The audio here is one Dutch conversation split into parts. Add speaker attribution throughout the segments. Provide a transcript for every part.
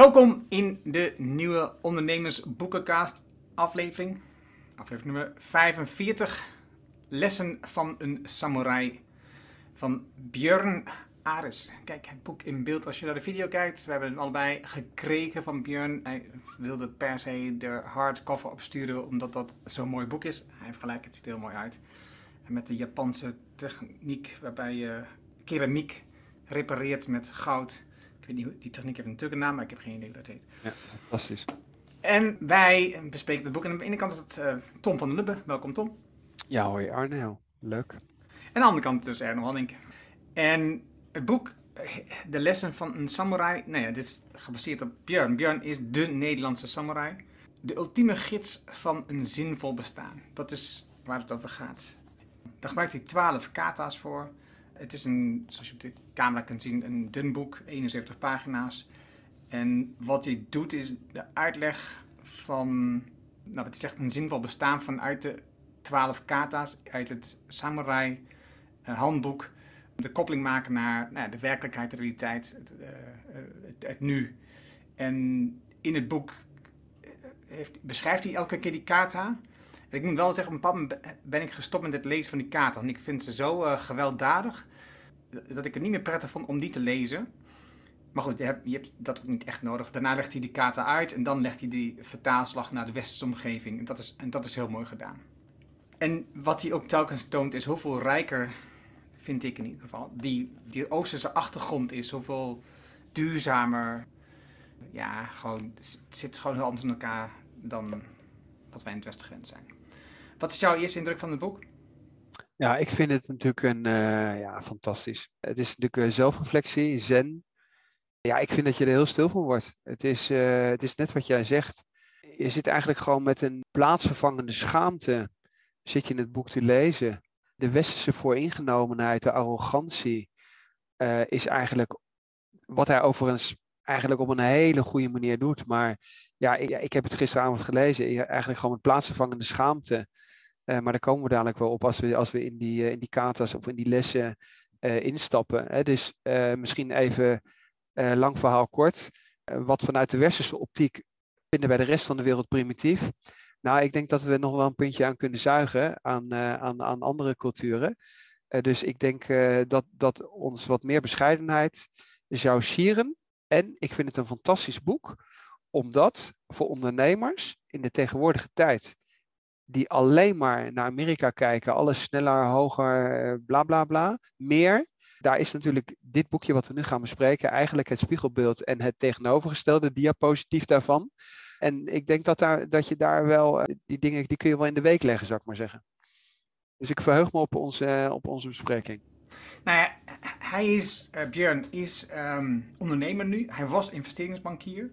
Speaker 1: Welkom in de nieuwe Ondernemersboekencast aflevering. Aflevering nummer 45. Lessen van een samurai van Björn Ares. Kijk, het boek in beeld als je naar de video kijkt. We hebben het allebei gekregen van Björn. Hij wilde per se de hardcover opsturen omdat dat zo'n mooi boek is. Hij heeft gelijk, het ziet heel mooi uit. En met de Japanse techniek waarbij je keramiek repareert met goud. Weet hoe die techniek heeft natuurlijk een naam, maar ik heb geen idee hoe dat heet.
Speaker 2: Ja, fantastisch.
Speaker 1: En wij bespreken het boek. En aan de ene kant is het eh, Tom van der Lubbe. Welkom Tom.
Speaker 2: Ja, hoi Arno. Leuk.
Speaker 1: En aan de andere kant is Erno Hanning. En het boek, eh, De lessen van een samurai. Nou ja, dit is gebaseerd op Björn. Björn is de Nederlandse samurai. De ultieme gids van een zinvol bestaan. Dat is waar het over gaat. Daar gebruikt hij 12 kata's voor. Het is een, zoals je op de camera kunt zien, een dun boek, 71 pagina's. En wat hij doet is de uitleg van, nou wat hij zegt, een zinvol bestaan vanuit de 12 kata's, uit het samurai eh, handboek. De koppeling maken naar nou, de werkelijkheid, de realiteit, het, uh, het, het, nu. En in het boek eh, heeft, beschrijft hij elke keer die kata. En ik moet wel zeggen, op een bepaald moment ben ik gestopt met het lezen van die kata. Want ik vind ze zo gewelddadig dat ik het niet meer prettig vond om die te lezen. Maar goed, je hebt, je hebt, dat ook niet echt nodig. Daarna legt hij die kata uit en dan legt hij die vertaalslag naar de westerse omgeving. En dat is, en dat is heel mooi gedaan. En wat hij ook telkens toont is hoeveel rijker, vind ik in ieder geval, die, die oosterse achtergrond is. Hoeveel duurzamer. Ja, gewoon, het zit gewoon heel anders in elkaar dan wat wij in het westen gewend zijn. Wat is jouw eerste indruk van het boek?
Speaker 2: Ja, ik vind het natuurlijk een, uh, ja, fantastisch. Het is natuurlijk uh, zelfreflectie, zen. Ja, ik vind dat je er heel stil van wordt. Het is, uh, het is net wat jij zegt. Je zit eigenlijk gewoon met een plaatsvervangende schaamte zit je in het boek te lezen. De westerse vooringenomenheid, de arrogantie, is eigenlijk wat hij overigens eigenlijk op een hele goede manier doet. Maar ja, ik, ik heb het gisteravond gelezen. Eigenlijk gewoon met plaatsvervangende schaamte. Uh, maar daar komen we dadelijk wel op als we, als we in, die, uh, in of in die lessen uh, instappen. Hè. Dus misschien even lang verhaal kort. wat vanuit de westerse optiek vinden wij de rest van de wereld primitief? Nou, ik denk dat we nog wel een puntje aan kunnen zuigen aan, aan, aan andere culturen. dus ik denk dat, dat ons wat meer bescheidenheid zou sieren. En ik vind het een fantastisch boek, omdat voor ondernemers in de tegenwoordige tijd die alleen maar naar Amerika kijken, alles sneller, hoger, bla bla bla, meer. Daar is natuurlijk dit boekje wat we nu gaan bespreken eigenlijk het spiegelbeeld en het tegenovergestelde diapositief daarvan. En ik denk dat, daar, dat je daar wel, die dingen die kun je wel in de week leggen, zou ik maar zeggen. Dus ik verheug me op onze, op onze bespreking.
Speaker 1: Nou ja, hij is, uh, Björn is um, ondernemer nu. Hij was investeringsbankier.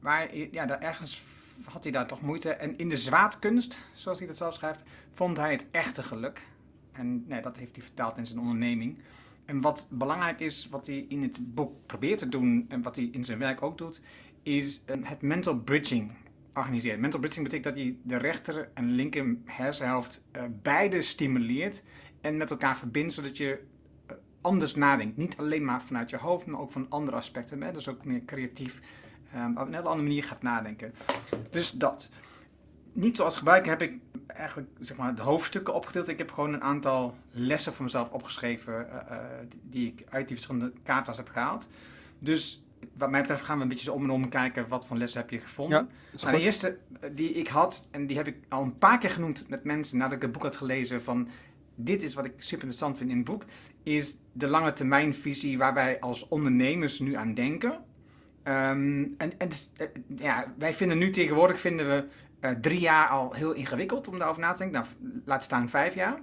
Speaker 1: Maar ja, daar ergens had hij daar toch moeite. En in de zwaadkunst, zoals hij dat zelf schrijft, vond hij het echte geluk. En nee, dat heeft hij vertaald in zijn onderneming. En wat belangrijk is, wat hij in het boek probeert te doen en wat hij in zijn werk ook doet, is het mental bridging organiseren. Mental bridging betekent dat hij de rechter en linker hersenhelft uh, beide stimuleert en met elkaar verbindt, zodat je uh, anders nadenkt. Niet alleen maar vanuit je hoofd, maar ook van andere aspecten. Dus ook meer creatief um, op een hele andere manier gaat nadenken. Dus dat. Niet zoals gebruiker heb ik eigenlijk zeg maar, de hoofdstukken opgedeeld. Ik heb gewoon een aantal lessen voor mezelf opgeschreven uh, uh, die ik uit die verschillende kata's heb gehaald. Dus wat mij betreft gaan we een beetje zo om en om kijken wat voor lessen heb je gevonden. Ja, de eerste die ik had, en die heb ik al een paar keer genoemd met mensen nadat ik het boek had gelezen van dit is wat ik super interessant vind in het boek, is de lange termijnvisie waar wij als ondernemers nu aan denken. Um, en, en uh, ja, wij vinden nu tegenwoordig vinden we uh, drie jaar al heel ingewikkeld om daarover na te denken. Nou, laat staan vijf jaar.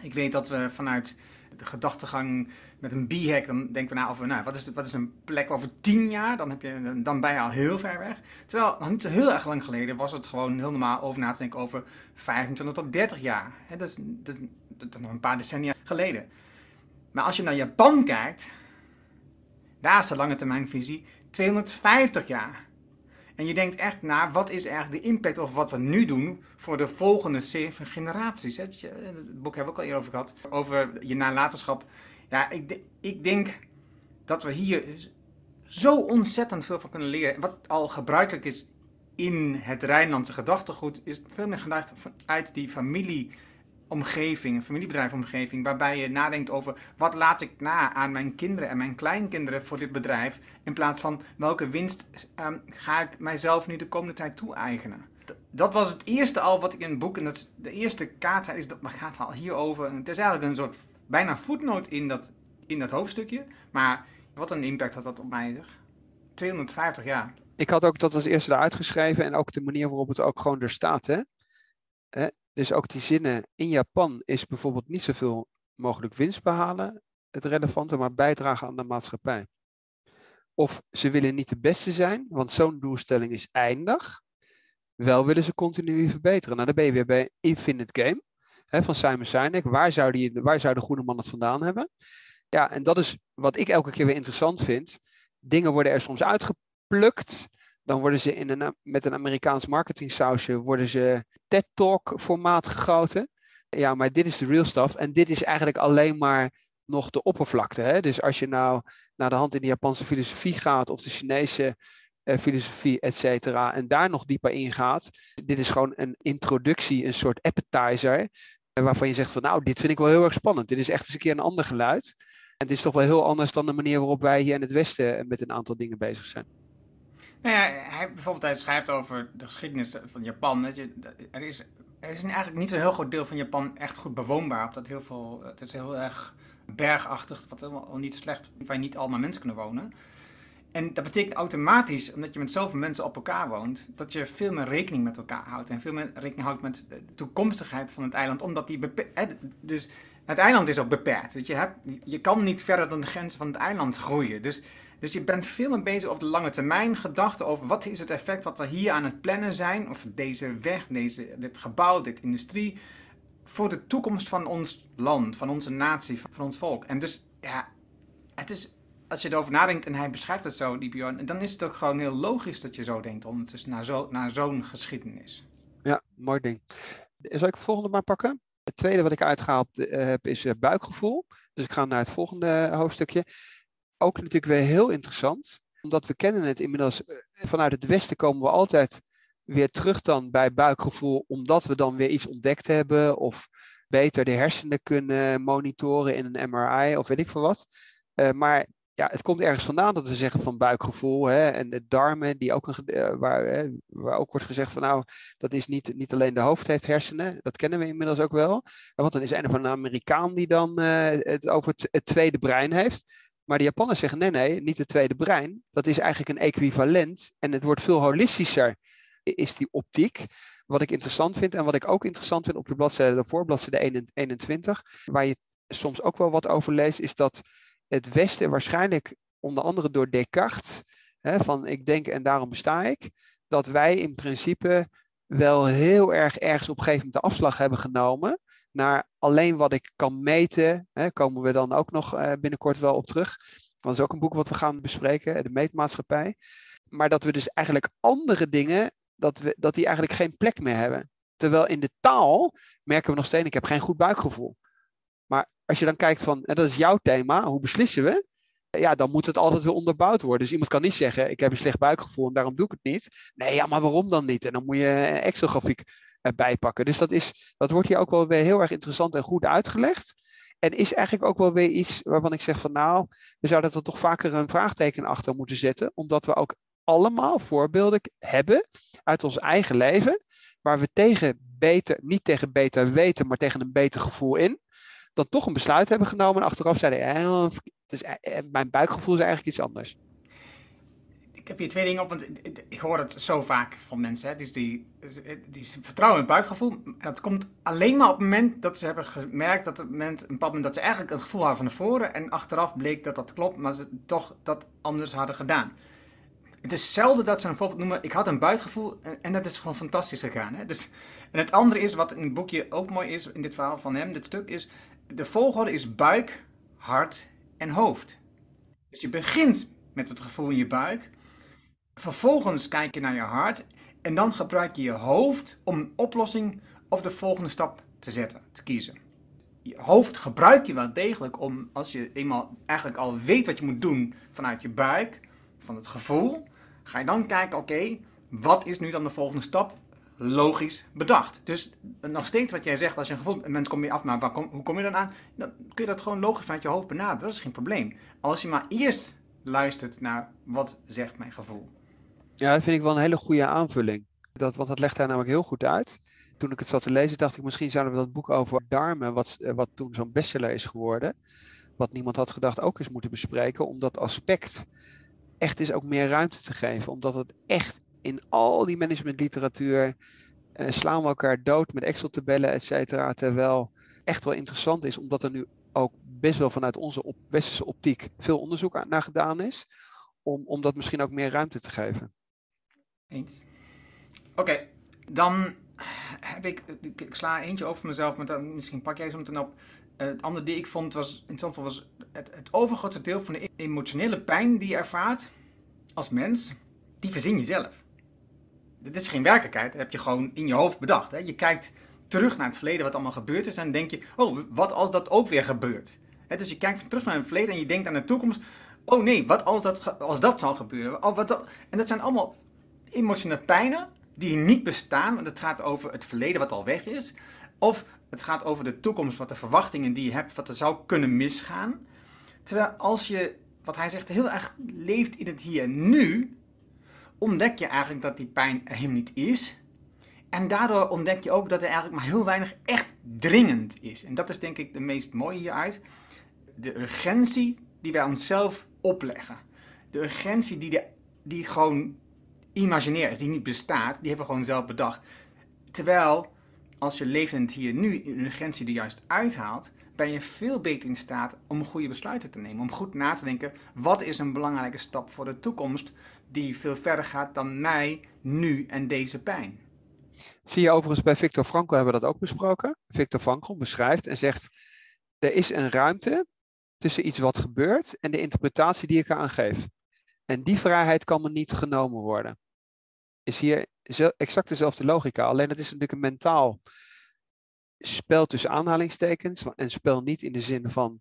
Speaker 1: Ik weet dat we vanuit de gedachtegang met een b-hack, dan denken we na over, nou, wat is, wat is een plek over tien jaar? Dan, heb je, dan ben je al heel ver weg. Terwijl, nog niet zo heel erg lang geleden was het gewoon heel normaal over na te denken over 25 tot 30 jaar. Dat, is, dat, dat is nog een paar decennia geleden. Maar als je naar Japan kijkt, daar is de lange termijnvisie 250 jaar. En je denkt echt na, wat is eigenlijk de impact of wat we nu doen voor de volgende zeven generaties? Het boek hebben we ook al eerder over gehad, over je nalatenschap. Ja, ik, ik denk dat we hier zo ontzettend veel van kunnen leren. Wat al gebruikelijk is in het Rijnlandse gedachtegoed, is veel meer gedacht uit die familieomgeving, familiebedrijfomgeving, waarbij je nadenkt over wat laat ik na aan mijn kinderen en mijn kleinkinderen voor dit bedrijf, in plaats van welke winst um, ga ik mijzelf nu de komende tijd toe-eigenen. Dat was het eerste al wat ik in het boek, en dat de eerste kaart is, dat gaat al hierover. Het is eigenlijk een soort bijna voetnoot in dat, in dat hoofdstukje, maar wat een impact had dat op mij zeg. 250 jaar.
Speaker 2: Ik had ook dat als eerste eruit geschreven en ook de manier waarop het ook gewoon er staat. Hè? Dus ook die zinnen. In Japan is bijvoorbeeld niet zoveel mogelijk winst behalen het relevante, maar bijdragen aan de maatschappij. Of ze willen niet de beste zijn, want zo'n doelstelling is eindig. Wel willen ze continu verbeteren. Nou, dan ben je weer bij Infinite Game hè, van Simon Sinek. Waar zou, die, waar zou de goede man het vandaan hebben? Ja, en dat is wat ik elke keer weer interessant vind. Dingen worden er soms uitgeplukt. Dan worden ze in een, met een Amerikaans marketingsausje worden ze TED Talk formaat gegoten. Ja, maar dit is de real stuff. En dit is eigenlijk alleen maar nog de oppervlakte. Hè? Dus als je nou naar de hand in de Japanse filosofie gaat of de Chinese eh, filosofie, et cetera, en daar nog dieper ingaat. Dit is gewoon een introductie, een soort appetizer, eh, waarvan je zegt van nou, dit vind ik wel heel erg spannend. Dit is echt eens een keer een ander geluid. En het is toch wel heel anders dan de manier waarop wij hier in het Westen met een aantal dingen bezig zijn.
Speaker 1: Nou ja, hij, bijvoorbeeld hij schrijft over de geschiedenis van Japan. Er, is, er is eigenlijk niet zo'n heel groot deel van Japan echt goed bewoonbaar. Dat heel veel, het is heel erg bergachtig, wat helemaal niet slecht, waar niet allemaal mensen kunnen wonen. En dat betekent automatisch, omdat je met zoveel mensen op elkaar woont, dat je veel meer rekening met elkaar houdt. En veel meer rekening houdt met de toekomstigheid van het eiland. Omdat die dus het eiland is ook beperkt. Je, je kan niet verder dan de grenzen van het eiland groeien. Dus, dus je bent veel meer bezig op de lange termijn gedachten over wat is het effect wat we hier aan het plannen zijn. Of deze weg, deze, dit gebouw, dit industrie. Voor de toekomst van ons land, van onze natie, van ons volk. En dus ja, het is als je erover nadenkt en hij beschrijft het zo, die Bjorn, dan is het ook gewoon heel logisch dat je zo denkt, ondertussen naar, naar zo'n geschiedenis.
Speaker 2: Ja, mooi ding. Zal ik het volgende maar pakken? Het tweede wat ik uitgehaald eh, heb is uh, buikgevoel. Dus ik ga naar het volgende hoofdstukje. Ook natuurlijk weer heel interessant, omdat we kennen het inmiddels. Uh, vanuit het Westen komen we altijd weer terug dan bij buikgevoel, omdat we dan weer iets ontdekt hebben of beter de hersenen kunnen monitoren in een MRI of weet ik veel wat. maar ja, het komt ergens vandaan dat we zeggen van buikgevoel. Hè, en de darmen, die ook een, uh, waar, hè, waar ook wordt gezegd van nou, dat is niet, niet alleen de hoofd heeft hersenen. Dat kennen we inmiddels ook wel. Want dan is een van een Amerikaan die dan het over het, tweede brein heeft. Maar de Japanners zeggen nee, nee, niet het tweede brein. Dat is eigenlijk een equivalent. En het wordt veel holistischer, is die optiek. Wat ik interessant vind en wat ik ook interessant vind op de bladzijde daarvoor, bladzijde 21, waar je soms ook wel wat over leest, is dat het Westen waarschijnlijk onder andere door Descartes, hè, van ik denk en daarom besta ik, dat wij in principe wel heel erg ergens op een gegeven moment de afslag hebben genomen naar alleen wat ik kan meten. Hè, komen we dan ook nog uh, binnenkort wel op terug. Dat is ook een boek wat we gaan bespreken, de meetmaatschappij. Maar dat we dus eigenlijk andere dingen, dat, we, dat die eigenlijk geen plek meer hebben. Terwijl in de taal merken we nog steeds, ik heb geen goed buikgevoel. Maar als je dan kijkt van, en dat is jouw thema, hoe beslissen we? Ja, dan moet het altijd weer onderbouwd worden. Dus iemand kan niet zeggen, ik heb een slecht buikgevoel en daarom doe ik het niet. Nee, ja, maar waarom dan niet? En dan moet je een Excel-grafiek bijpakken. Dus dat, is, dat wordt hier ook wel weer heel erg interessant en goed uitgelegd. En is eigenlijk ook wel weer iets waarvan ik zeg van nou, we zouden er toch vaker een vraagteken achter moeten zetten. Omdat we ook allemaal voorbeelden hebben uit ons eigen leven. Waar we tegen beter, niet tegen beter weten, maar tegen een beter gevoel in dan toch een besluit hebben genomen. En achteraf zeiden, eh, het is, eh, mijn buikgevoel is eigenlijk iets anders.
Speaker 1: Ik heb hier twee dingen op, want ik hoor het zo vaak van mensen. Hè. Dus die, die vertrouwen in het buikgevoel. Dat komt alleen maar op het moment dat ze hebben gemerkt dat, het moment, moment dat ze eigenlijk het gevoel hadden van tevoren. En achteraf bleek dat dat klopt, maar ze toch dat anders hadden gedaan. Het is zelden dat ze een voorbeeld noemen. Ik had een buikgevoel en, en dat is gewoon fantastisch gegaan. Hè? Dus, en het andere is, wat in het boekje ook mooi is, in dit verhaal van hem, dit stuk, is de volgorde is buik, hart en hoofd. Dus je begint met het gevoel in je buik. Vervolgens kijk je naar je hart. En dan gebruik je je hoofd om een oplossing of de volgende stap te zetten, te kiezen. Je hoofd gebruik je wel degelijk om, als je eenmaal eigenlijk al weet wat je moet doen vanuit je buik, van het gevoel, ga je dan kijken, oké, wat is nu dan de volgende stap? Logisch bedacht. Dus nog steeds wat jij zegt, als je een gevoel, een mens kom je af, maar waar kom, hoe kom je dan aan? Dan kun je dat gewoon logisch vanuit je hoofd benaderen. Dat is geen probleem. Als je maar eerst luistert naar wat zegt mijn gevoel.
Speaker 2: Ja, dat vind ik wel een hele goede aanvulling. Dat, want dat legt hij namelijk heel goed uit. Toen ik het zat te lezen, dacht ik misschien zouden we dat boek over darmen, wat, eh, wat toen zo'n bestseller is geworden, wat niemand had gedacht ook eens moeten bespreken, om dat aspect echt eens ook meer ruimte te geven. Omdat het echt in al die managementliteratuur uh, slaan we elkaar dood met Excel-tabellen, et cetera. Terwijl echt wel interessant is, omdat er nu ook best wel vanuit onze op, westerse optiek veel onderzoek naar gedaan is. Om, om dat misschien ook meer ruimte te geven.
Speaker 1: Eens. Oké, dan heb ik, ik, sla eentje over mezelf, maar dan, misschien pak jij zo meteen op. Uh, het andere die ik vond was interessant was het, het overgrote deel van de emotionele pijn die je ervaart als mens, die verzin je zelf. Dit is geen werkelijkheid, dat heb je gewoon in je hoofd bedacht. Hè? Je kijkt terug naar het verleden, wat allemaal gebeurd is, en denk je, oh, wat als dat ook weer gebeurt? Hè, dus je kijkt terug naar het verleden en je denkt aan de toekomst, oh nee, wat als dat, als dat zal gebeuren? Oh, wat dat, en dat zijn allemaal emotionele pijnen die niet bestaan, want het gaat over het verleden wat al weg is, of het gaat over de toekomst, wat de verwachtingen die je hebt, wat er zou kunnen misgaan. Terwijl als je, wat hij zegt, heel erg leeft in het hier en nu, ontdek je eigenlijk dat die pijn er helemaal niet is. En daardoor ontdek je ook dat er eigenlijk maar heel weinig echt dringend is. En dat is denk ik de meest mooie hieruit. De urgentie die wij onszelf opleggen. De urgentie die, de, die gewoon imaginair is, die niet bestaat, die hebben we gewoon zelf bedacht. Terwijl, als je levend hier nu een urgentie er juist uithaalt, ben je veel beter in staat om goede besluiten te nemen. Om goed na te denken, wat is een belangrijke stap voor de toekomst die veel verder gaat dan mij, nu en deze pijn.
Speaker 2: zie je overigens bij Victor Frankl hebben we dat ook besproken. Victor Frankl beschrijft en zegt, er is een ruimte tussen iets wat gebeurt en de interpretatie die ik eraan geef. En die vrijheid kan me niet genomen worden. Is hier exact dezelfde logica, alleen het is natuurlijk een mentaal spel tussen aanhalingstekens. En spel niet in de zin van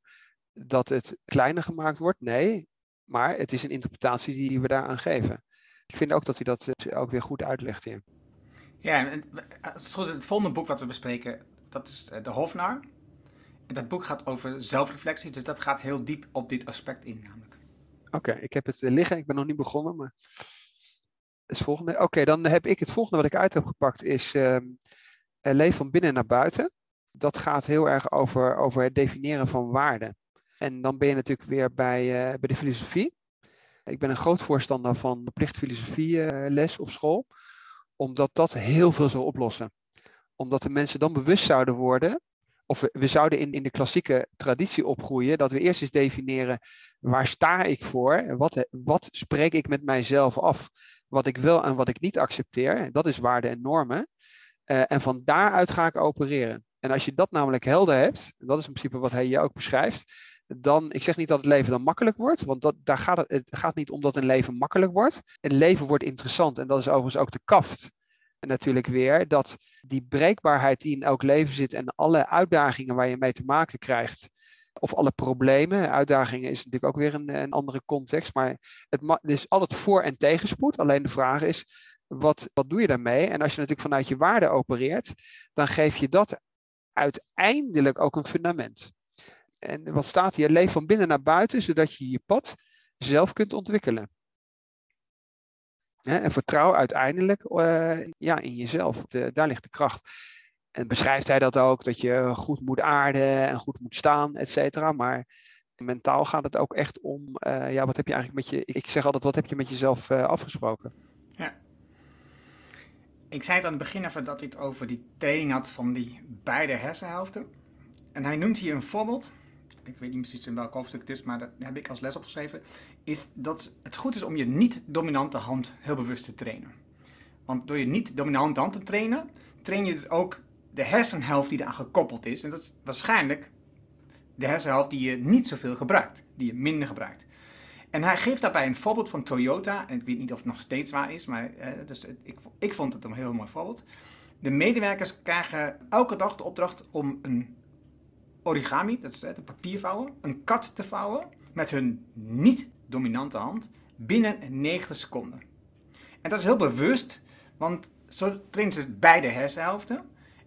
Speaker 2: dat het kleiner gemaakt wordt, nee. Maar het is een interpretatie die we daaraan geven. Ik vind ook dat hij dat eh, ook weer goed uitlegt hier.
Speaker 1: Ja, en het volgende boek wat we bespreken, dat is eh, De Hofnar. En dat boek gaat over zelfreflectie, dus dat gaat heel diep op dit aspect in namelijk.
Speaker 2: Oké, ik heb het eh, liggen, ik ben nog niet begonnen, maar het volgende. Oké, dan heb ik het volgende wat ik uit heb gepakt is uh, Leef van binnen naar buiten. Dat gaat heel erg over, over het definiëren van waarden. En dan ben je natuurlijk weer bij, uh, bij de filosofie. Ik ben een groot voorstander van de plichtfilosofie les op school, omdat dat heel veel zal oplossen. Omdat de mensen dan bewust zouden worden of we, zouden in, in de klassieke traditie opgroeien, dat we eerst eens definiëren waar sta ik voor, wat, wat spreek ik met mijzelf af, wat ik wil en wat ik niet accepteer, dat is waarden en normen. Uh, en van daaruit ga ik opereren. En als je dat namelijk helder hebt, en dat is in principe wat hij je ook beschrijft, dan, ik zeg niet dat het leven dan makkelijk wordt, want dat, daar gaat het, het gaat niet om dat een leven makkelijk wordt. Een leven wordt interessant en dat is overigens ook de kaft natuurlijk weer dat die breekbaarheid die in elk leven zit en alle uitdagingen waar je mee te maken krijgt, of alle problemen, uitdagingen is natuurlijk ook weer een, een andere context, maar het is altijd voor- en tegenspoed. Alleen de vraag is, wat, wat doe je daarmee? En als je natuurlijk vanuit je waarde opereert, dan geef je dat uiteindelijk ook een fundament. En wat staat hier? Leef van binnen naar buiten, zodat je je pad zelf kunt ontwikkelen. En vertrouw uiteindelijk uh, ja, in jezelf. Daar ligt de kracht. En beschrijft hij dat ook, dat je goed moet aarden en goed moet staan, et cetera. Maar mentaal gaat het ook echt om, uh, ja, wat heb je eigenlijk met je, ik zeg altijd, wat heb je met jezelf uh, afgesproken? Ja.
Speaker 1: Ik zei het aan het begin even dat hij het over die training had van die beide hersenhelften. En hij noemt hier een voorbeeld ik weet niet precies in welk hoofdstuk het is, maar dat heb ik als les opgeschreven, is dat het goed is om je niet-dominante hand heel bewust te trainen. Want door je niet-dominante hand te trainen, train je dus ook de hersenhelft die eraan gekoppeld is. En dat is waarschijnlijk de hersenhelft die je niet zoveel gebruikt, die je minder gebruikt. En hij geeft daarbij een voorbeeld van Toyota. En ik weet niet of het nog steeds waar is, maar eh, dus ik, ik vond het een heel mooi voorbeeld. De medewerkers krijgen elke dag de opdracht om een origami, dat is de papiervouwen, een kat te vouwen met hun niet-dominante hand binnen 90 seconden. En dat is heel bewust, want zo trainen ze beide hersenhelften.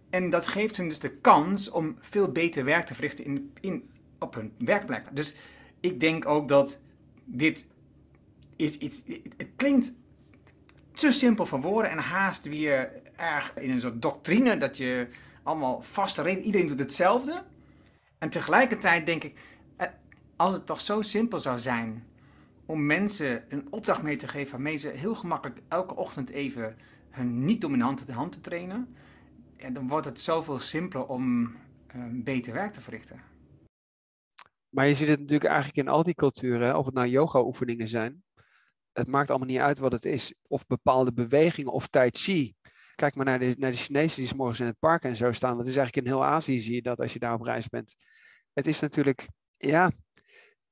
Speaker 1: En dat geeft hun dus de kans om veel beter werk te verrichten in, in, op hun werkplek. Dus ik denk ook dat dit is iets. Het klinkt te simpel van woorden en haast weer erg in een soort doctrine dat je allemaal vaste regels, iedereen doet hetzelfde. En tegelijkertijd denk ik, eh, als het toch zo simpel zou zijn om mensen een opdracht mee te geven waarmee ze heel gemakkelijk elke ochtend even hun niet-dominante hand te trainen, dan wordt het zoveel simpeler om um, beter werk te verrichten.
Speaker 2: Maar je ziet het natuurlijk eigenlijk in al die culturen, of het nou yoga-oefeningen zijn. Het maakt allemaal niet uit wat het is. Of bepaalde bewegingen of tai chi. Kijk maar naar de, naar de Chinezen die morgens in het park en zo staan. Dat is eigenlijk in heel Azië zie je dat als je daar op reis bent. Het is natuurlijk, ja,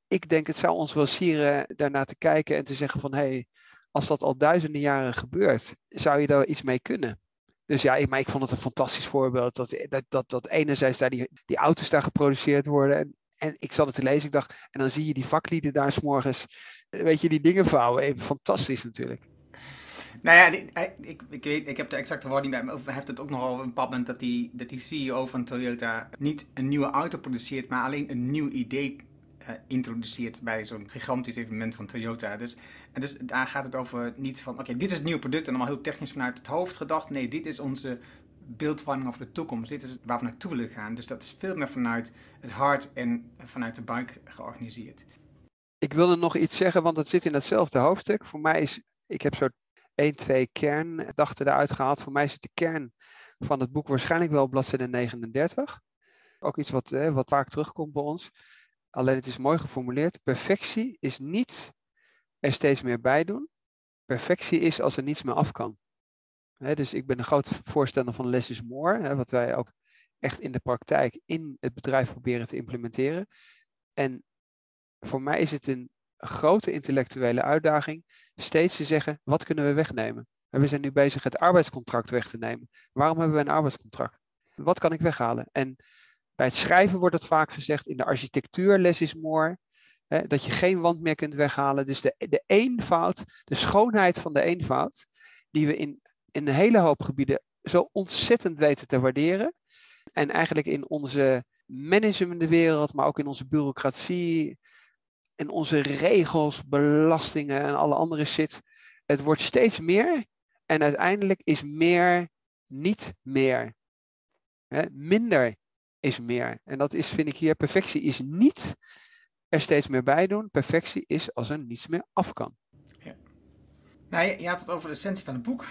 Speaker 2: ik denk het zou ons wel sieren daarnaar te kijken en te zeggen van hé, hey, als dat al duizenden jaren gebeurt, zou je daar iets mee kunnen? Dus ja, ik, maar ik vond het een fantastisch voorbeeld. Dat, dat, dat, dat enerzijds daar die, die auto's daar geproduceerd worden. En, en ik zat het te lezen, ik dacht, en dan zie je die vaklieden daar s'morgens, weet je, die dingen vouwen. Even fantastisch natuurlijk.
Speaker 1: Nou ja, ik, ik, weet, ik heb de exacte woord niet bij me. Hij heeft het ook nog over een moment dat die, dat die CEO van Toyota niet een nieuwe auto produceert, maar alleen een nieuw idee introduceert bij zo'n gigantisch evenement van Toyota. Dus, en dus daar gaat het over niet van, oké, dit is het nieuwe product en allemaal heel technisch vanuit het hoofd gedacht. Nee, dit is onze beeldvorming over de toekomst. Dit is waar we naartoe willen gaan. Dus dat is veel meer vanuit het hart en vanuit de buik georganiseerd.
Speaker 2: Ik wilde nog iets zeggen, want het zit in hetzelfde hoofdstuk. Voor mij is, ik heb zo 1, 2 kerndachten eruit gehaald. Voor mij zit de kern van het boek waarschijnlijk wel op bladzijde 39. Ook iets wat, hè, wat vaak terugkomt bij ons. Alleen het is mooi geformuleerd. Perfectie is niet er steeds meer bij doen. Perfectie is als er niets meer af kan. dus ik ben een groot voorstander van less is more. wat wij ook echt in de praktijk in het bedrijf proberen te implementeren. En voor mij is het een grote intellectuele uitdaging steeds te zeggen, wat kunnen we wegnemen? En we zijn nu bezig het arbeidscontract weg te nemen. Waarom hebben we een arbeidscontract? Wat kan ik weghalen? En bij het schrijven wordt het vaak gezegd, in de architectuur less is more, hè, dat je geen wand meer kunt weghalen. Dus de, de eenvoud, de schoonheid van de eenvoud, die we in, in een hele hoop gebieden zo ontzettend weten te waarderen. En eigenlijk in onze managementwereld, maar ook in onze bureaucratie, in onze regels, belastingen en alle andere shit. Het wordt steeds meer en uiteindelijk is meer niet meer. minder is meer. En dat is, vind ik hier, perfectie is niet er steeds meer bij doen. Perfectie is als er niets meer af kan. Ja.
Speaker 1: Nou, je, je had het over de essentie van het boek.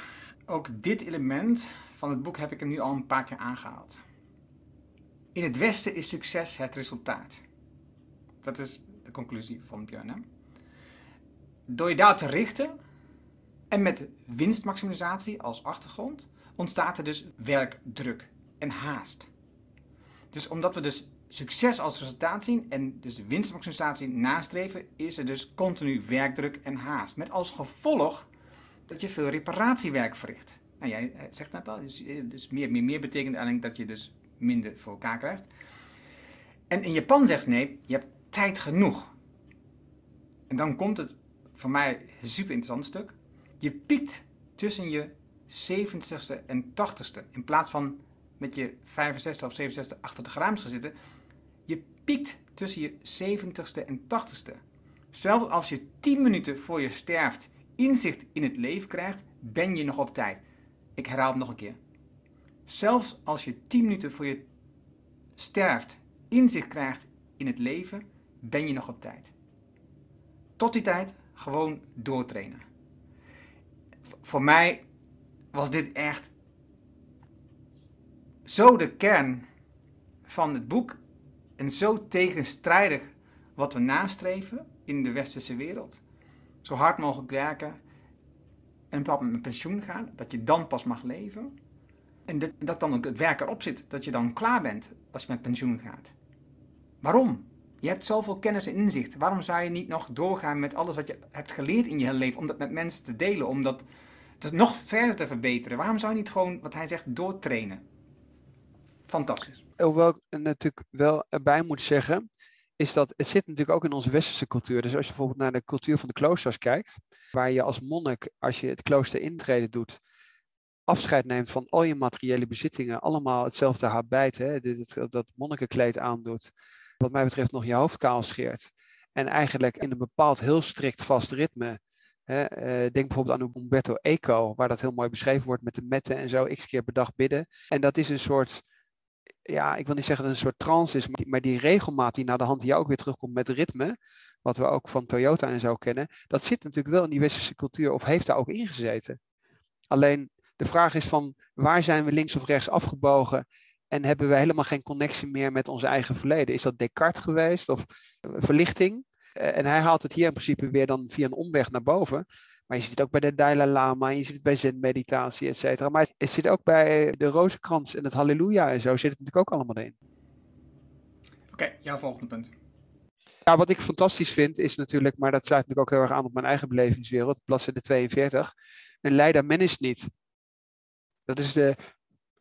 Speaker 1: Ook dit element van het boek heb ik er nu al een paar keer aangehaald. In het Westen is succes het resultaat. Dat is de conclusie van Björn. Door je daar te richten en met winstmaximalisatie als achtergrond ontstaat er dus werkdruk en haast. Dus omdat we dus succes als resultaat zien en dus winstmaximalisatie nastreven, is er dus continu werkdruk en haast. Met als gevolg dat je veel reparatiewerk verricht. Nou, jij eh, zegt net al, dus, eh, dus meer, meer, meer betekent eigenlijk dat je dus minder voor elkaar krijgt. En in Japan zegt nee, je hebt tijd genoeg. En dan komt het voor mij een super interessant stuk. Je piekt tussen je 70ste en 80ste. In plaats van met je 65 of 67 achter de grams gaan zitten. Je piekt tussen je 70ste en 80ste. Zelfs als je 10 minuten voor je sterft inzicht in het leven krijgt, ben je nog op tijd. Ik herhaal het nog een keer. Zelfs als je 10 minuten voor je sterft inzicht krijgt in het leven, ben je nog op tijd. Tot die tijd gewoon doortrainen. Voor mij was dit echt zo de kern van het boek en zo tegenstrijdig wat we nastreven in de westerse wereld. Zo hard mogelijk werken en op met pensioen gaan, dat je dan pas mag leven. En dat, dan ook het werk erop zit, dat je dan klaar bent als je met pensioen gaat. Waarom? Je hebt zoveel kennis en inzicht. Waarom zou je niet nog doorgaan met alles wat je hebt geleerd in je hele leven, om dat met mensen te delen, om dat nog verder te verbeteren? Waarom zou je niet gewoon, wat hij zegt, doortrainen? Fantastisch.
Speaker 2: Hoewel ik natuurlijk wel erbij moet zeggen, is dat het zit natuurlijk ook in onze westerse cultuur. Dus als je bijvoorbeeld naar de cultuur van de kloosters kijkt, waar je als monnik, als je het klooster intreden doet, afscheid neemt van al je materiële bezittingen, allemaal hetzelfde habit, hè, dat, dat monnikenkleed aandoet, wat mij betreft nog je hoofd kaal scheert. En eigenlijk in een bepaald heel strikt vast ritme. Hè, eh, denk bijvoorbeeld aan Umberto Eco, waar dat heel mooi beschreven wordt met de metten en zo, x keer per dag bidden. En dat is een soort, ja, ik wil niet zeggen dat het een soort trance is, maar die, regelmaat die naar de hand hier ook weer terugkomt met ritme, wat we ook van Toyota en zo kennen, dat zit natuurlijk wel in die westerse cultuur of heeft daar ook ingezeten. Alleen de vraag is van waar zijn we links of rechts afgebogen en hebben we helemaal geen connectie meer met ons eigen verleden? Is dat Descartes geweest of eh, verlichting? Eh, en hij haalt het hier in principe weer dan via een omweg naar boven. Maar je ziet het ook bij de Dalai Lama, je ziet het bij zen-meditatie, et cetera. Maar het zit ook bij de rozenkrans en het halleluja en zo zit het natuurlijk ook allemaal in.
Speaker 1: Oké, jouw volgende punt.
Speaker 2: Ja, wat ik fantastisch vind is natuurlijk, maar dat sluit natuurlijk ook heel erg aan op mijn eigen belevingswereld, bladzijde 42. Een leider is niet. Dat is de,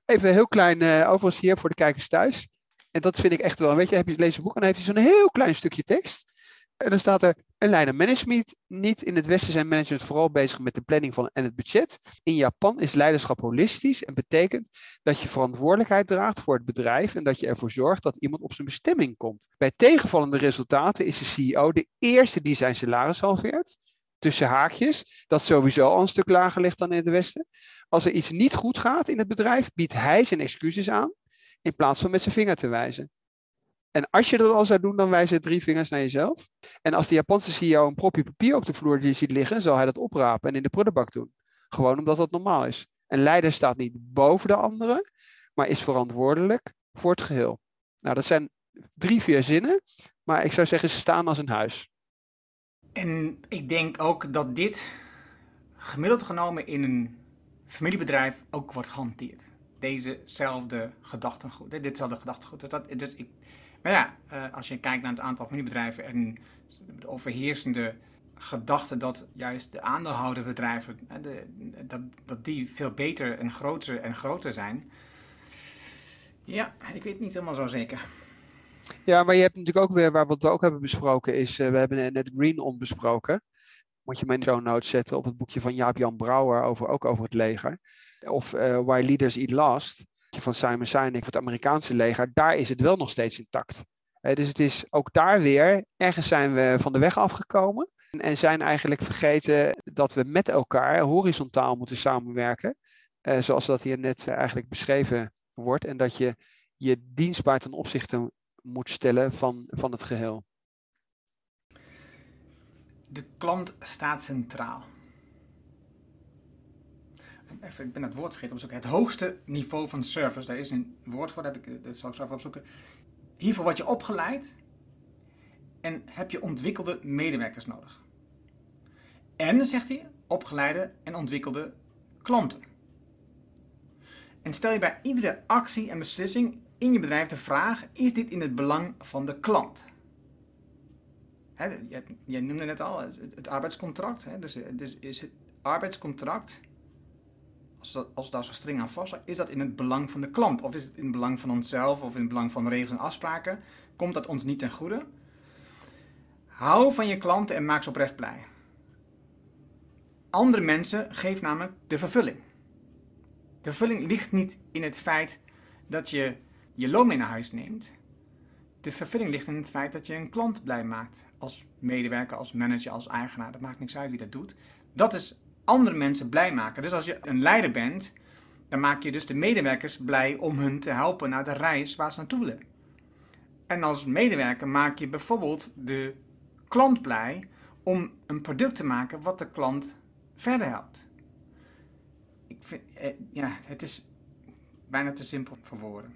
Speaker 2: even heel klein, uh, overigens hier voor de kijkers thuis. En dat vind ik echt wel, weet je, heb je lezen boek en dan heeft hij zo'n heel klein stukje tekst. En dan staat er, een leider management niet. In het Westen zijn management vooral bezig met de planning van en het budget. In Japan is leiderschap holistisch en betekent dat je verantwoordelijkheid draagt voor het bedrijf en dat je ervoor zorgt dat iemand op zijn bestemming komt. Bij tegenvallende resultaten is de CEO de eerste die zijn salaris halveert. Tussen haakjes, dat sowieso al een stuk lager ligt dan in het Westen. Als er iets niet goed gaat in het bedrijf, biedt hij zijn excuses aan in plaats van met zijn vinger te wijzen. En als je dat al zou doen, dan wijs je drie vingers naar jezelf. En als de Japanse CEO een propje papier op de vloer die ziet liggen, zal hij dat oprapen en in de prullenbak doen. Gewoon omdat dat normaal is. Een leider staat niet boven de anderen, maar is verantwoordelijk voor het geheel. Nou, dat zijn drie, vier zinnen, maar ik zou zeggen, ze staan als een huis.
Speaker 1: En ik denk ook dat dit gemiddeld genomen in een familiebedrijf ook wordt gehanteerd. Dezezelfde gedachtegoed, ditzelfde gedachtegoed. Dus dat, dus ik, maar ja, eh, als je kijkt naar het aantal familiebedrijven en de overheersende gedachte dat juist de aandeelhouderbedrijven, de, dat, dat die veel beter en groter en groter zijn. Ja, ik weet niet helemaal zo zeker.
Speaker 2: Ja, maar je hebt natuurlijk ook weer, waar wat we ook hebben besproken, is, uh, we hebben net Green On besproken. Moet je mijn show notes zetten op het boekje van Jaap-Jan Brouwer, over, ook over het leger. Of uh, Why Leaders Eat Last van Simon Sinek voor het Amerikaanse leger, daar is het wel nog steeds intact. dus het is ook daar weer, ergens zijn we van de weg afgekomen en zijn eigenlijk vergeten dat we met elkaar horizontaal moeten samenwerken. Uh, zoals dat hier net eh, eigenlijk beschreven wordt. En dat je je dienstbaar ten opzichte moet stellen van, van het geheel.
Speaker 1: De klant staat centraal even, ik ben het woord vergeten opzoeken. Het hoogste niveau van service. Daar is een woord voor, dat, heb ik, dat zal ik zo even opzoeken. Hiervoor word je opgeleid en heb je ontwikkelde medewerkers nodig. En, zegt hij, opgeleide en ontwikkelde klanten. En stel je bij iedere actie en beslissing in je bedrijf de vraag: is dit in het belang van de klant? Jij, noemde net al het, arbeidscontract. dus, dus is het arbeidscontract als, dat, als daar zo streng aan vast is dat in het belang van de klant? Of is het in het belang van onszelf of in het belang van regels en afspraken? Komt dat ons niet ten goede? Hou van je klanten en maak ze oprecht blij. Andere mensen geven namelijk de vervulling. De vervulling ligt niet in het feit dat je je loon mee naar huis neemt. De vervulling ligt in het feit dat je een klant blij maakt. Als medewerker, als manager, als eigenaar. Dat maakt niks uit wie dat doet. Dat is andere mensen blij maken. Dus als je een leider bent, dan maak je dus de medewerkers blij om hun te helpen naar de reis waar ze naartoe willen. En als medewerker maak je bijvoorbeeld de klant blij om een product te maken wat de klant verder helpt. Ik vind, eh, ja, het is bijna te simpel voor woorden.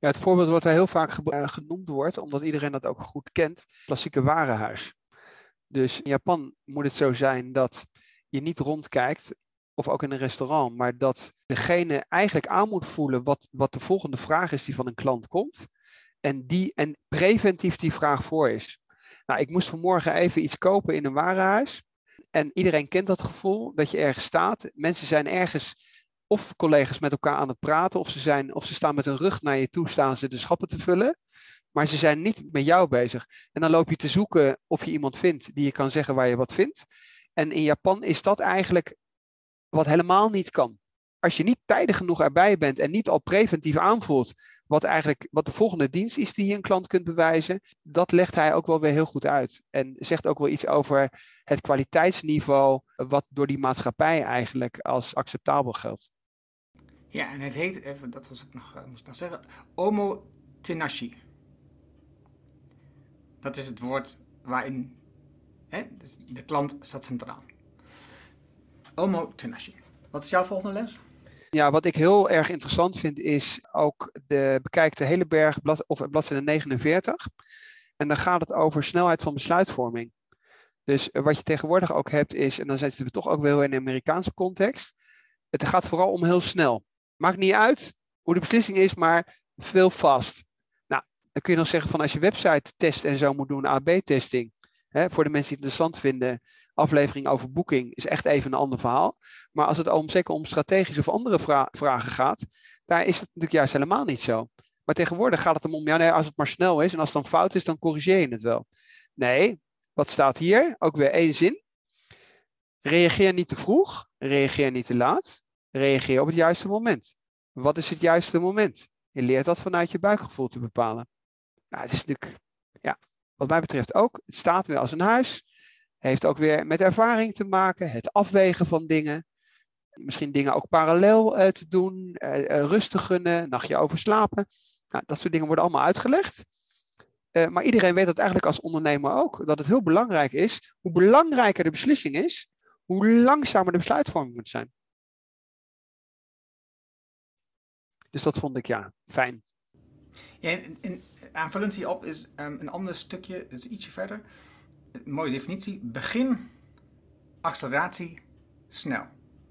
Speaker 2: Ja, het voorbeeld wat er heel vaak eh, genoemd wordt, omdat iedereen dat ook goed kent, klassieke warenhuis. Dus in Japan moet het zo zijn dat je niet rondkijkt, of ook in een restaurant, maar dat degene eigenlijk aan moet voelen wat, wat de volgende vraag is die van een klant komt. En, die, en preventief die vraag voor is. Nou, ik moest vanmorgen even iets kopen in een warenhuis. En iedereen kent dat gevoel dat je ergens staat. Mensen zijn ergens of collega's met elkaar aan het praten, of ze, zijn, of ze staan met hun rug naar je toe, staan ze de schappen te vullen. Maar ze zijn niet met jou bezig. En dan loop je te zoeken of je iemand vindt die je kan zeggen waar je wat vindt. En in Japan is dat eigenlijk wat helemaal niet kan. Als je niet tijdig genoeg erbij bent en niet al preventief aanvoelt wat eigenlijk wat de volgende dienst is die je een klant kunt bewijzen, dat legt hij ook wel weer heel goed uit. En zegt ook wel iets over het kwaliteitsniveau wat door die maatschappij eigenlijk als acceptabel geldt.
Speaker 1: Ja, en het heet, even, dat was ik nog, uh, moest nog zeggen, Omo Tenashi. Dat is het woord waarin hè, dus de klant staat centraal. Omo Tenashi. Wat is jouw volgende les?
Speaker 2: Ja, wat ik heel erg interessant vind is ook de bekijk de hele berg blad, of bladzijde 49. En dan gaat het over snelheid van besluitvorming. Dus wat je tegenwoordig ook hebt is, en dan zitten we toch ook wel in de Amerikaanse context. Het gaat vooral om heel snel. Maakt niet uit hoe de beslissing is, maar veel vast. Nou, dan kun je nog zeggen van als je website test en zo moet doen, AB-testing. Voor de mensen die het interessant vinden, aflevering over boeking is echt even een ander verhaal. Maar als het om, zeker om strategische of andere vragen gaat, daar is het natuurlijk juist helemaal niet zo. Maar tegenwoordig gaat het om, ja nee, als het maar snel is en als het dan fout is, dan corrigeer je het wel. Nee, wat staat hier? Ook weer één zin. Reageer niet te vroeg, reageer niet te laat, reageer op het juiste moment. Wat is het juiste moment? Je leert dat vanuit je buikgevoel te bepalen. Nou, het is natuurlijk, ja, wat mij betreft ook, het staat weer als een huis. Heeft ook weer met ervaring te maken, het afwegen van dingen. Misschien dingen ook parallel uh, te doen, uh, uh, rust gunnen, nachtje over slapen. Nou, dat soort dingen worden allemaal uitgelegd. maar iedereen weet dat eigenlijk als ondernemer ook, dat het heel belangrijk is. Hoe belangrijker de beslissing is, hoe langzamer de besluitvorming moet zijn. Dus dat vond ik ja, fijn.
Speaker 1: Ja, en aanvullend hierop is um, een ander stukje, dus ietsje verder mooie definitie. Begin, acceleratie, snel.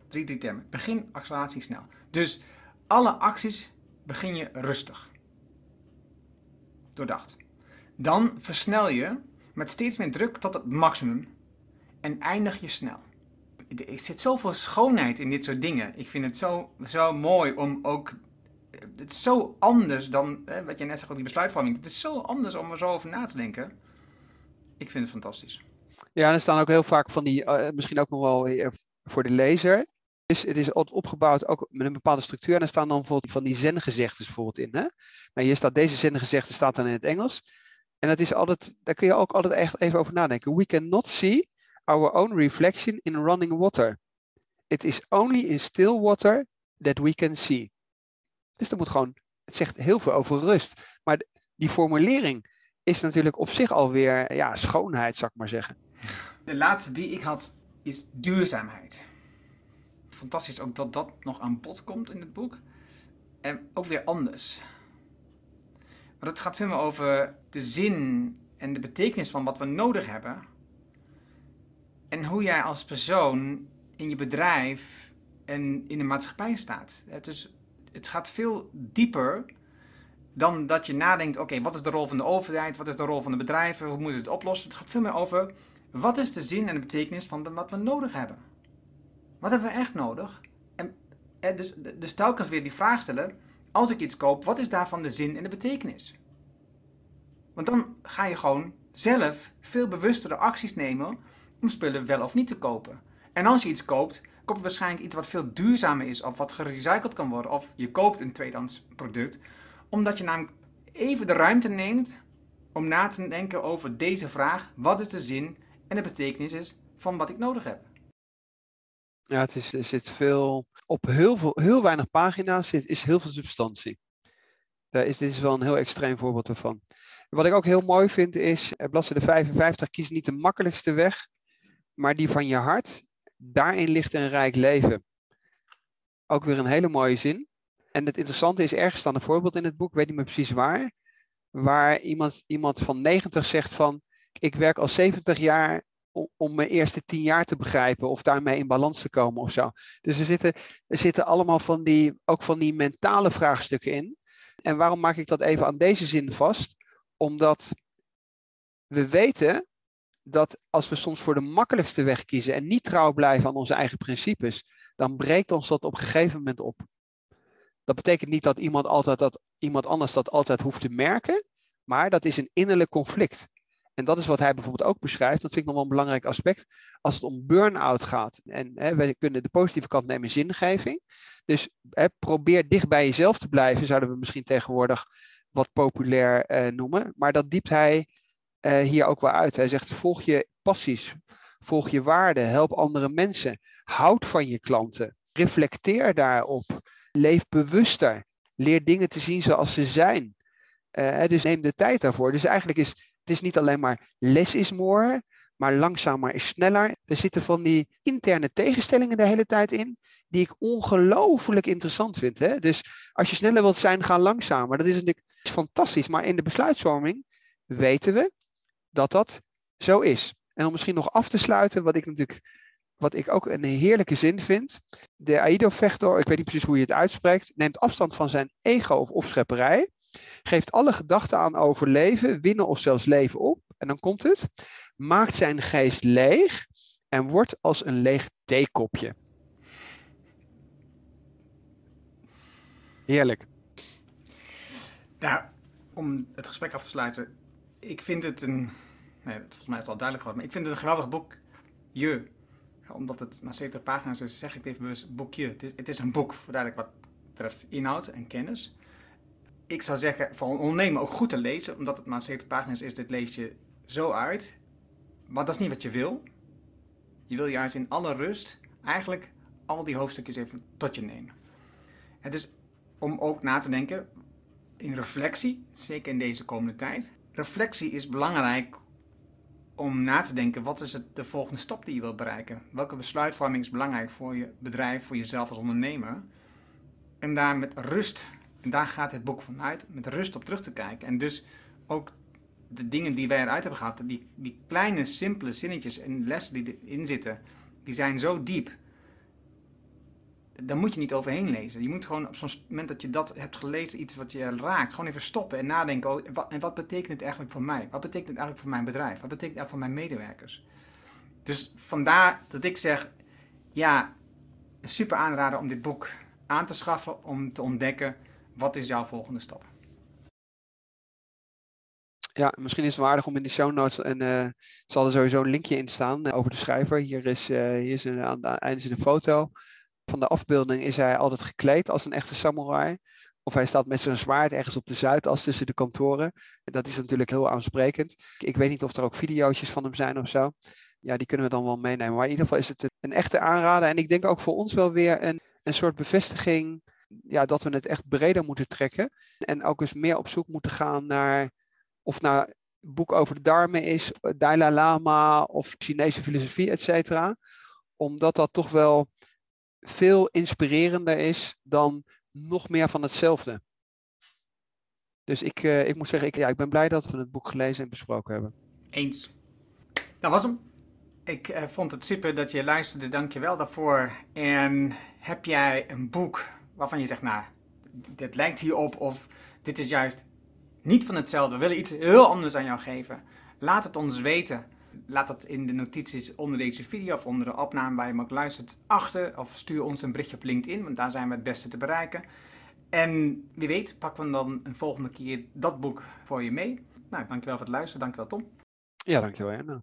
Speaker 1: Drie, drie termen. Begin, acceleratie, snel. Dus alle acties begin je rustig. Doordacht. Dan versnel je met steeds meer druk tot het maximum en eindig je snel. Er zit zoveel schoonheid in dit soort dingen. Ik vind het zo, zo mooi om ook. Het is zo anders dan wat je net zegt, die besluitvorming. Het is zo anders om er zo over na te denken. Ik vind het fantastisch.
Speaker 2: Ja, en er staan ook heel vaak van die, uh, misschien ook nog wel eh, voor de lezer. Dus het is opgebouwd ook met een bepaalde structuur. En er staan dan bijvoorbeeld van die zengezegdes bijvoorbeeld in. Hè? Nou, hier staat deze zengezegde staat dan in het Engels. En dat is altijd, daar kun je ook altijd echt even over nadenken. We cannot see our own reflection in running water. It is only in still water that we can see. Dus dat moet gewoon, het zegt heel veel over rust. Maar die formulering is natuurlijk op zich alweer ja, schoonheid, zou ik maar zeggen.
Speaker 1: De laatste die ik had is duurzaamheid. Fantastisch ook dat dat nog aan bod komt in het boek. En ook weer anders. Maar het gaat veel meer over de zin en de betekenis van wat we nodig hebben. En hoe jij als persoon in je bedrijf en in de maatschappij staat. Dus het gaat veel dieper dan dat je nadenkt, oké, wat is de rol van de overheid, wat is de rol van de bedrijven, hoe moeten ze het oplossen. Het gaat veel meer over, wat is de zin en de betekenis van wat we nodig hebben? Wat hebben we echt nodig? En, en dus, dus telkens weer die vraag stellen, als ik iets koop, wat is daarvan de zin en de betekenis? Want dan ga je gewoon zelf veel bewustere acties nemen om spullen wel of niet te kopen. En als je iets koopt, koop waarschijnlijk iets wat veel duurzamer is of wat gerecycled kan worden. Of je koopt een tweedehands product omdat je namelijk even de ruimte neemt om na te denken over deze vraag. Wat is de zin en de betekenis is van wat ik nodig heb?
Speaker 2: Ja, het is, er zit veel, op heel, veel, heel weinig pagina's zit, is heel veel substantie. Daar is, dit is wel een heel extreem voorbeeld ervan. Wat ik ook heel mooi vind is, bladzijde 55, kies niet de makkelijkste weg, maar die van je hart. Daarin ligt een rijk leven. Ook weer een hele mooie zin. En het interessante is, ergens staan een voorbeeld in het boek, weet niet meer precies waar, waar iemand, iemand van 90 zegt van, ik werk al 70 jaar om, mijn eerste 10 jaar te begrijpen of daarmee in balans te komen of zo. Dus er zitten, er zitten allemaal van die, ook van die mentale vraagstukken in. En waarom maak ik dat even aan deze zin vast? Omdat we weten dat als we soms voor de makkelijkste weg kiezen en niet trouw blijven aan onze eigen principes, dan breekt ons dat op een gegeven moment op. Dat betekent niet dat iemand, altijd dat iemand anders dat altijd hoeft te merken, maar dat is een innerlijk conflict. En dat is wat hij bijvoorbeeld ook beschrijft. Dat vind ik nog wel een belangrijk aspect. Als het om burn-out gaat. En hè, wij kunnen de positieve kant nemen zingeving. Dus hè, probeer dicht bij jezelf te blijven, zouden we misschien tegenwoordig wat populair eh, noemen. Maar dat diept hij eh, hier ook wel uit. Hij zegt: volg je passies, volg je waarden, help andere mensen, houd van je klanten, reflecteer daarop, leef bewuster, leer dingen te zien zoals ze zijn. Uh, dus neem de tijd daarvoor. Dus eigenlijk is het is niet alleen maar less is more, maar langzamer is sneller. Er zitten van die interne tegenstellingen de hele tijd in, die ik ongelooflijk interessant vind. Hè? Dus als je sneller wilt zijn, ga langzamer. Dat is natuurlijk fantastisch. Maar in de besluitvorming weten we dat dat zo is. En om misschien nog af te sluiten, wat ik natuurlijk, wat ik ook een heerlijke zin vind. De Aido-vechter, ik weet niet precies hoe je het uitspreekt, neemt afstand van zijn ego of opschepperij. Geeft alle gedachten aan overleven, winnen of zelfs leven op. En dan komt het. Maakt zijn geest leeg en wordt als een leeg theekopje. Heerlijk.
Speaker 1: Nou, om het gesprek af te sluiten. Ik vind het een. Nee, volgens mij is het al duidelijk geworden. Maar ik vind het een geweldig boek. Je. Omdat het maar 70 pagina's is, zeg ik even bewust boekje. Het is, het is een boek, duidelijk wat betreft inhoud en kennis ik zou zeggen, voor een ondernemer ook goed te lezen, omdat het maar 70 pagina's is, dit lees je zo uit. Maar dat is niet wat je wil. Je wil juist in alle rust eigenlijk al die hoofdstukjes even tot je nemen. Het is om ook na te denken in reflectie, zeker in deze komende tijd. Reflectie is belangrijk om na te denken, wat is het de volgende stap die je wilt bereiken? Welke besluitvorming is belangrijk voor je bedrijf, voor jezelf als ondernemer? En daar met rust en daar gaat het boek vanuit, met rust op terug te kijken. En dus ook de dingen die wij eruit hebben gehad, die, die kleine, simpele zinnetjes en lessen die erin zitten, die zijn zo diep. Daar moet je niet overheen lezen. Je moet gewoon op zo'n moment dat je dat hebt gelezen, iets wat je raakt, gewoon even stoppen en nadenken. Oh, wat, en wat betekent het eigenlijk voor mij? Wat betekent het eigenlijk voor mijn bedrijf? Wat betekent het voor mijn medewerkers? Dus vandaar dat ik zeg, ja, super aanraden om dit boek aan te schaffen, om te ontdekken wat is jouw volgende stap?
Speaker 2: Ja, misschien is het waardig om in de show notes en uh, zal er sowieso een linkje in staan uh, over de schrijver. Hier is, uh, hier is een, aan het einde een foto. Van de afbeelding is hij altijd gekleed als een echte samurai. Of hij staat met zijn zwaard ergens op de Zuidas tussen de kantoren. En dat is natuurlijk heel aansprekend. Ik weet niet of er ook video's van hem zijn of zo. Ja, die kunnen we dan wel meenemen. Maar in ieder geval is het een echte aanrader. En ik denk ook voor ons wel weer een, een soort bevestiging ja, dat we het echt breder moeten trekken. En ook eens meer op zoek moeten gaan naar of een boek over de darmen is, Dalai Lama of Chinese filosofie, et cetera. Omdat dat toch wel veel inspirerender is dan nog meer van hetzelfde. Dus ik, uh, ik moet zeggen, ik, ja, ik ben blij dat we het boek gelezen en besproken hebben.
Speaker 1: Eens. Dat was hem. Ik uh, vond het super dat je luisterde. Dank je wel daarvoor. En heb jij een boek waarvan je zegt, nou, dit lijkt hierop of dit is juist niet van hetzelfde. We willen iets heel anders aan jou geven. Laat het ons weten. Laat het in de notities onder deze video of onder de opname waar je hem ook luistert achter. Of stuur ons een berichtje op LinkedIn, want daar zijn we het beste te bereiken. En wie weet pakken we dan een volgende keer dat boek voor je mee. Nou, dankjewel voor het luisteren. Dankjewel Tom.
Speaker 2: Ja, dankjewel Anna.